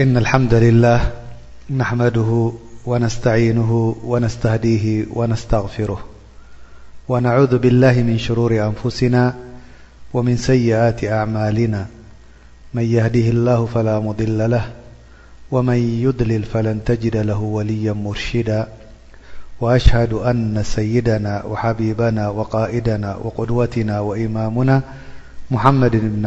إن الحمد لله نحمده ونستعينه ونستهديه ونستفره ونعوذ بالله من شرور نفسنا ومن سيئات عمالنا من يهده الله فلا مضل له ومن يلل فلن تجدله وليا مرشدا وشهد أن سيدنا وحبيبنا وقائدنا وقدوتنا ومامنامحمد بن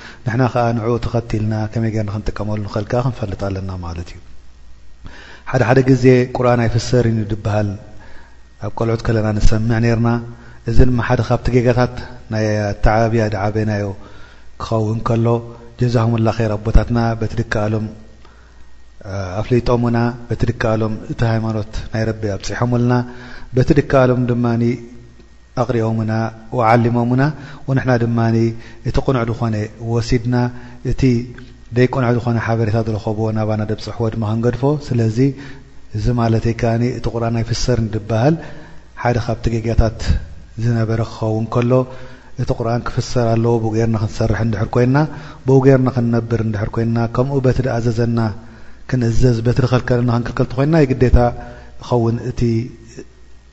ንሕና ከኣ ንዕኡ ተኸቲልና ከመይ ጌርና ክንጥቀመሉ ንኽእል ከኣ ክንፈልጥ ኣለና ማለት እዩ። ሓደ ሓደ ግዜ ቁርኣን ኣይፍሰርን እዩ ድበሃል ኣብ ቆልዑት ከለና ንሰምዕ ኔርና። እዚ ድማ ሓደ ካብቲ ጌጋታት ናይ ኣተዓባብያ ድዓበናዮ ክኸውን ከሎ። ጀዛሁሙላህ ኼር ኣቦታትና በቲ ድከኣሎም ኣፍሊጦሙና፣ በቲ ድከኣሎም እቲ ሃይማኖት ናይ ረቢ ኣብጺሖሙልና፣ በቲ ድከኣሎም ድማ ኣቕሪኦምና ወዓሊሞምና ወንሕና ድማ እቲ ቅኑዕ ዝኾነ ወሲድና እቲ ደይቅኑዕ ዝኾነ ሓበሬታ ድረኸብዎ ናባና ደብጽሕዎ ድማ ክንገድፎ ስለዚ እዚ ማለተይ ከኣ እቲ ቁርኣን ኣይፍሰርን ድበሃል ሓደ ካብቲ ጌጋታት ዝነበረ ክኸውን ከሎ እቲ ቁርኣን ክፍሰር ኣለዎ ብኡ ጌርና ክንሰርሕ እንድሕር ኮይንና ብኡ ጌርና ክንነብር እንድሕር ኮይንና ከምኡ በቲ ድኣዘዘና ክንእዘዝ በቲ ድኸልከለና ክንክልከል ተኾይንና የግዴታ ይኸውን እቲ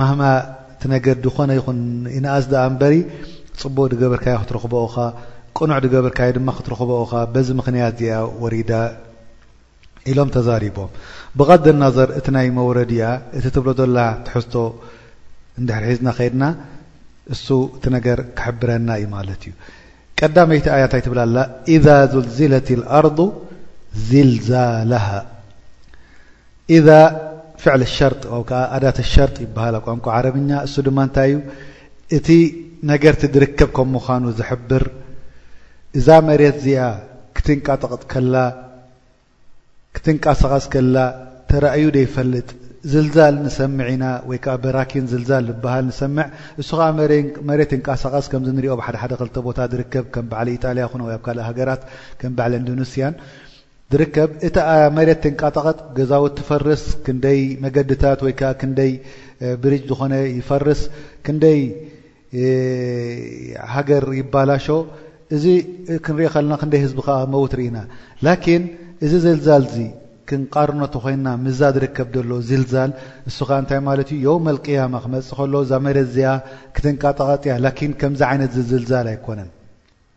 ማህማ ትነገር ድኾነ ይኹን ይንኣስ ድኣ እምበሪ ጽቡቕ ድገበርካዮ ክትረኽቦ ኡኻ ቅኑዕ ድገበርካዮ ድማ ክትረኽቦ ኡኻ በዚ ምኽንያት እዚ'ያ ወሪዳ ኢሎም ተዛሪቦም። ብቐድ ናዘር እቲ ናይ መውረዲኣ እቲ ትብሎ ዘላ ትሕዝቶ እንድሕር ሒዝና ከይድና እሱ እቲ ነገር ክሕብረና እዩ ማለት እዩ። ቀዳመይቲ ኣያ እንታይ ትብል ኣላ ኢዛ ዙልዚለት ኣልኣርዱ ዚልዛላሃ ኢዛ ፍዕል ሸርጥ ወይ ከኣ ኣዳት ሸርጥ ይበሃል ኣብ ቋንቋ ዓረብኛ። እሱ ድማ እንታይ እዩ እቲ ነገር'ቲ ዝርከብ ከም ምዃኑ ዝሕብር እዛ መሬት እዚኣ ክትንቃጠቕጥ ከላ ክትንቃሳቐስ ከላ ተራእዩ ዘይፈልጥ ዝልዛል ንሰምዕ ኢና ወይ ከኣ በራኪን ዝልዛል ዝበሃል ንሰምዕ እሱ ከኣ መሬት ይንቃሳቐስ ከምዚ ንሪኦ ኣብ ሓደ ሓደ ክልተ ቦታ ዝርከብ ከም በዓል ኢጣልያ ይኹን ወይ ኣብ ካልእ ሃገራት ከም በዓል እንዱንስያን ዝርከብ እቲ ኣብ መሬት ትንቃጠቐጥ ገዛውት ትፈርስ ክንደይ መገድታት ወይ ከኣ ክንደይ ብሪጅ ዝኾነ ይፈርስ ክንደይ ሃገር ይባላሾ እዚ ክንሪኦ ከለና ክንደይ ህዝቢ ከኣ መውት ርኢና ላኪን እዚ ዝልዛልዚ ክንቃርኖ ተኾይንና ምዛ ዝርከብ ዘሎ ዝልዛል እሱ ከኣ እንታይ ማለት እዩ የውመልቅያማ ክመጽእ ከሎ እዛ መሬት እዚኣ ክትንቃጠቐጥ እያ ላኪን ከምዚ ዓይነት ዝዝልዛል ኣይኮነን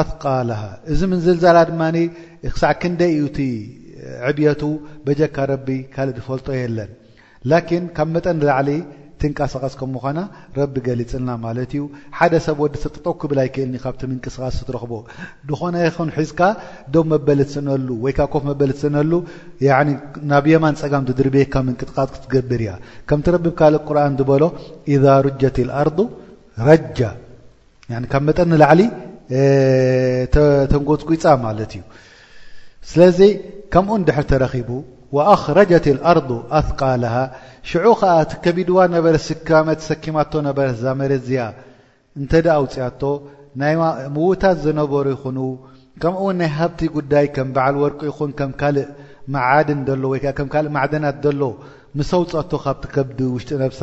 ኣስቃልሃ እዚ ምንዝልዛላ ድማ ክሳዕ ክንደይ እዩ እቲ ዕብየቱ በጀካ ረቢ ካልእ ዝፈልጦ የለን ላኪን ካብ መጠን ንላዕሊ ትንቃሳቀስ ከም ምኳና ረቢ ገሊጽልና ማለት እዩ ሓደ ሰብ ወዲ ሰብ ጠጠው ክብል ኣይክእልን እዩ ካብቲ ምንቅስቃስ እትረክቦ ድኮነ ይኩን ሒዝካ ደው መበሊ ትስእነሉ ወይ ከኣ ኮፍ መበሊ ትስእነሉ ያኒ ናብ የማን ጸጋም ትድርብየካ ምንቅጥቃጥ ክትገብር እያ ከምቲ ረቢ ካልእ ቁርኣን ዝበሎ ኢዛ ሩጀት ኣልኣርዱ ረጃ ካብ መጠን ንላዕሊ ተንጎፅጒፃ ማለት እዩ ስለዚ ከምኡ ድሕር ተረኺቡ ወኣኽረጀት ኣርض ኣثቃልሃ ሽዑ ከዓ እቲ ከቢድዋ ነበረ ስካመ ተሰኪማቶ ነበረ እዛ መሬት እዚኣ እንተ ደ ኣውፅኣቶ ናይ ምዉታት ዝነበሩ ይኹኑ ከምኡውን ናይ ሃብቲ ጉዳይ ከም በዓል ወርቂ ይኹን ከም ካልእ መዓድን ደሎ ወይ ከዓ ከም ካልእ ማዕደናት ደሎ ምስ ኣውፅኣቶ ካብቲ ከብዲ ውሽጢ ነብሳ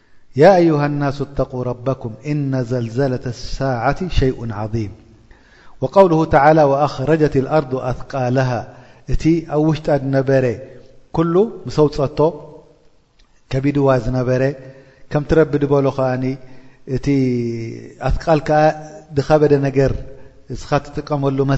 يا أيها الناس اتقوا ربكم إن زلزلة الساعة شيء عظيم وقوله تعالى وأخرجة الأرض أثقلها ا وش نبر كل مسوت كبدو نبر كمترب ل ثق ك بد نر تቀمل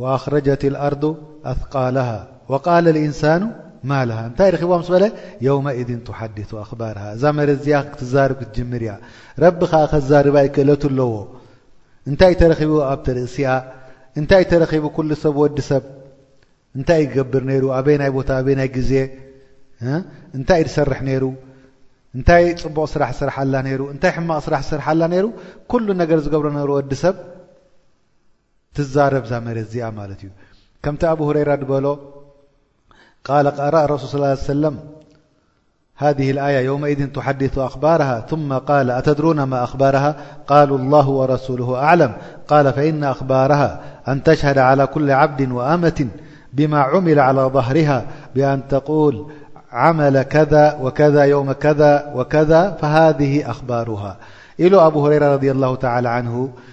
ወኣኽረጀት ኣልኣርዱ ኣስቃለሃ ወቃለ ልኢንሳኑ ማለሃ እንታይ ረኺባ ምስ በለ የውመኢዝን ቱሓዲሱ ኣኽባርሃ እዛ መሬት እዚኣ ክትዛርብ ክትጅምር እያ ረቢ ከኣ ከዛርባ እዩ ክእለቱ ኣለዎ እንታይ ተረኺቡ ኣብቲ ርእሲኣ እንታይ ተረኺቡ ኩሉ ሰብ ወዲ ሰብ እንታይ እዩ ክገብር ነይሩ ኣበይ ናይ ቦታ ኣበይ ናይ ግዜ እንታይ እዩ ዝሰርሕ ነይሩ እንታይ ፅቡቕ ስራሕ ዝስርሓላ ነይሩ እንታይ ሕማቕ ስራሕ ዝስርሓላ ነይሩ ኩሉ ነገር ዝገብሮ ነሩ ወዲ ሰብ كمأبوهريرلقالأ ارسولصى سلم هذه الآية يومئذ تحدث أخبارها ثم قال أتدرون ما أخبارها قالو الله ورسوله أعلم قال فإن أخبارها أن تشهد على كل عبد وأمة بما عمل على ظهرها بأن تقول عمل كذا وكذا يوم كذا وكذا فهذه أخبارها له أبو هريررض اللهعاى عنهالرسولصىى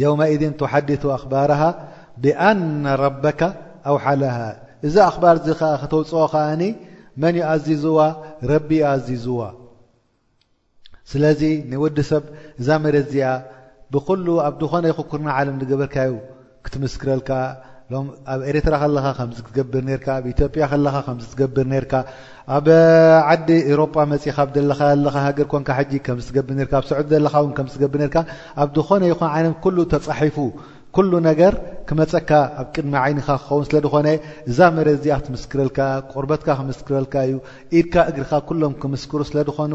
የውመኢድን ቱሓዲቱ ኣኽባርሃ ብኣነ ረበካ ኣውሓለሃ እዚ ኣኽባር እዚ ከ ክተውፅኦ ከኣኒ መን ዩ ኣዚዝዋ ረቢ ዩ ኣዚዝዋ ስለዚ ንወዲ ሰብ እዛ መሬት እዚኣ ብኩሉ ኣብ ዝኾነ ይኹኩርና ዓለም ዝገበርካዩ ክትምስክረልካ ሎም ኣብ ኤሪትራ ከለኻ ከምዚ ክትገብር ኔርካ ኣብ ኢትዮጵያ ከለኻ ከምዚ ትገብር ኔርካ ኣብ ዓዲ ኤሮጳ መጺኻ ኣብ ደለኻ ኣለኻ ሃገር ኮንካ ሕጂ ከምዚ ትገብር ኔርካ ኣብ ስዑዲ ደለኻ እውን ከምዚ ትገብር ኔርካ ኣብ ዝኾነ ይኹን ዓይነት ኩሉ ተጻሒፉ ኩሉ ነገር ክመጸካ ኣብ ቅድሚ ዓይንኻ ክኸውን ስለ ዝኾነ እዛ መሬት እዚኣ ክትምስክረልካ ቆርበትካ ክምስክረልካ እዩ ኢድካ እግርኻ ኩሎም ክምስክሩ ስለ ዝኾኑ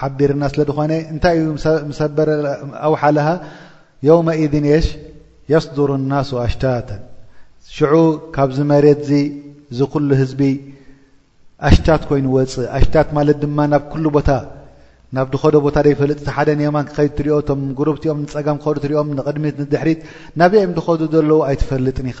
ሓቢርና ስለ ድኾነ እንታይ እዩ ምሰበረ ኣውሓለሃ የውመኢን የሽ የስዱሩ ናሱ ኣሽታተን ሽዑ ካብዚ መሬት እዚ እዚ ኩሉ ህዝቢ ኣሽታት ኮይኑ ወፅእ ኣሽታት ማለት ድማ ናብ ኩሉ ቦታ ናብ ድኸዶ ቦታ ደይፈልጥ እቲ ሓደ ንየማን ክኸይዱ ትሪኦ እቶም ጉሩብቲኦም ንፀጋም ክኸዱ ትሪኦም ንቕድሚት ንድሕሪት ናበይ እዮም ድኸዱ ዘለዉ ኣይትፈልጥን ኢኻ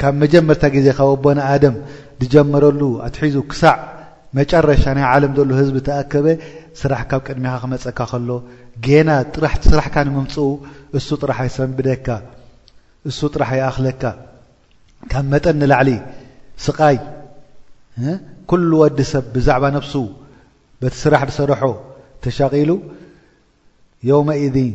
ካብ መጀመርታ ግዜ ካብ ኣቦና ኣደም ዝጀመረሉ ኣትሒዙ ክሳዕ መጨረሻ ናይ ዓለም ዘሎ ህዝቢ ተኣከበ ስራሕ ካብ ቅድሜኻ ክመጸካ ከሎ ጌና ጥራሕ ስራሕካ ንምምጽኡ እሱ ጥራሕ ኣይሰንብደካ እሱ ጥራሕ ኣይኣኽለካ ካብ መጠን ንላዕሊ ስቓይ ኩሉ ወዲ ሰብ ብዛዕባ ነብሱ በቲ ስራሕ ዝሰረሖ ተሻቒሉ የውመኢዚን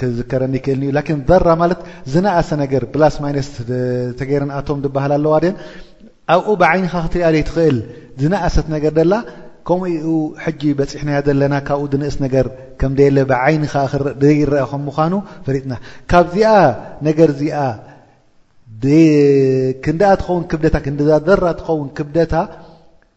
ክዝከረኒ ክእል እዩ ላኪን ዘራ ማለት ዝነኣሰ ነገር ብላስ ማይነስ ተገይረን ኣቶም ዝበሃል ኣለዋ ድን ኣብኡ ብዓይኒኻ ክትሪያ ዘይትኽእል ዝነኣሰት ነገር ደላ ከምኡ ሕጂ በፂሕናዮ ዘለና ካብኡ ድንእስ ነገር ከም ደየለ ብዓይኒኻ ዘይረአ ከም ምዃኑ ፈሪጥና ካብዚኣ ነገር እዚኣ ክንደኣ ትኸውን ክብደታ ክንዛ ዘራ ትኸውን ክብደታ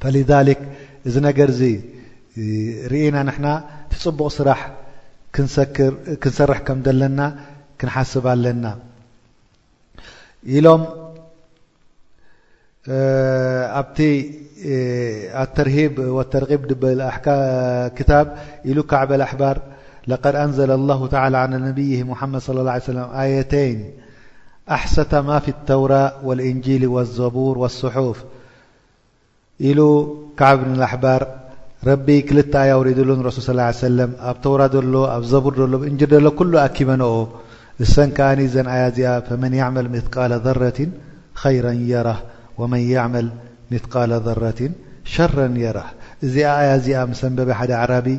فلذلك ذ نر ز رنا نحن تبق صرح كنسرح كملنا كنحسب النا لم والترغيب كتاب ل كعب الأحبار لقد أنزل الله تعالى عن نبيه محمد صى الله عليه ولم آيتين احسة ما في التورة والانجيل والزبور والصحوف إل كعن الحبر رب كلت ي ورد رسل صلىه عيه وسلم تور زبر انجر كل كبن ሰ كأن زن ي فمن يعمل مثقل ذرة خيرا يره ومن يعمل مثقل ذرة شرا يره ዚ ዚ مسنبب عرب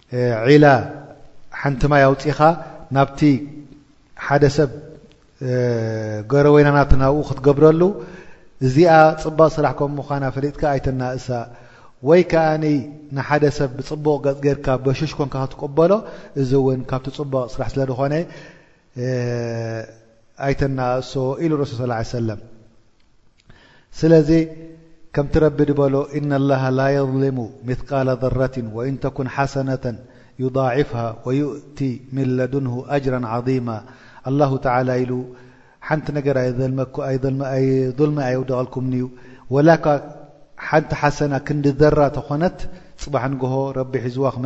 ዒላ ሓንቲ ማይ ኣውጺኻ ናብቲ ሓደ ሰብ ገረወይና ናብቲ ናብኡ ክትገብረሉ እዚኣ ጽባቕ ስራሕ ከም ምዃና ፈሊጥካ ኣይተናእሳ ወይ ከኣ ንሓደ ሰብ ብጽቡቕ ገጽ ጌርካ በሹሽ ኮንካ ክትቅበሎ እዚ እውን ካብቲ ጽቡቕ ስራሕ ስለ ዝኾነ ኣይተናእሶ ኢሉ ረሱል ሰለላሁ ዐለይሂ ወሰለም። ስለዚ كم رب بل إن الله لا يظلم مثقال ضرة وان تكن حسنة يضاعفها ويؤت ملدنه أجرا عظيم الله تعلى ل نቲ ر ظلم يوደغلكم وك نቲ حسن ክذر ኾ ፅبح ب ሒዝو م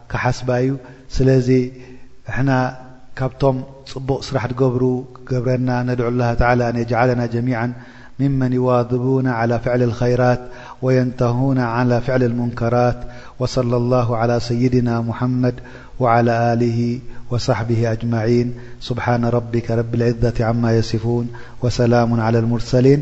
كحسب ي سلذ احنا كبتم بق صرح تجبرو قبرنا ندع الله تعالى أن يجعلنا جميعا ممن يواضبون على فعل الخيرات وينتهون على فعل المنكرات وصلى الله على سيدنا محمد وعلى له وصحبه أجمعين سبحان ربك رب العزة عما يصفون وسلام على المرسلين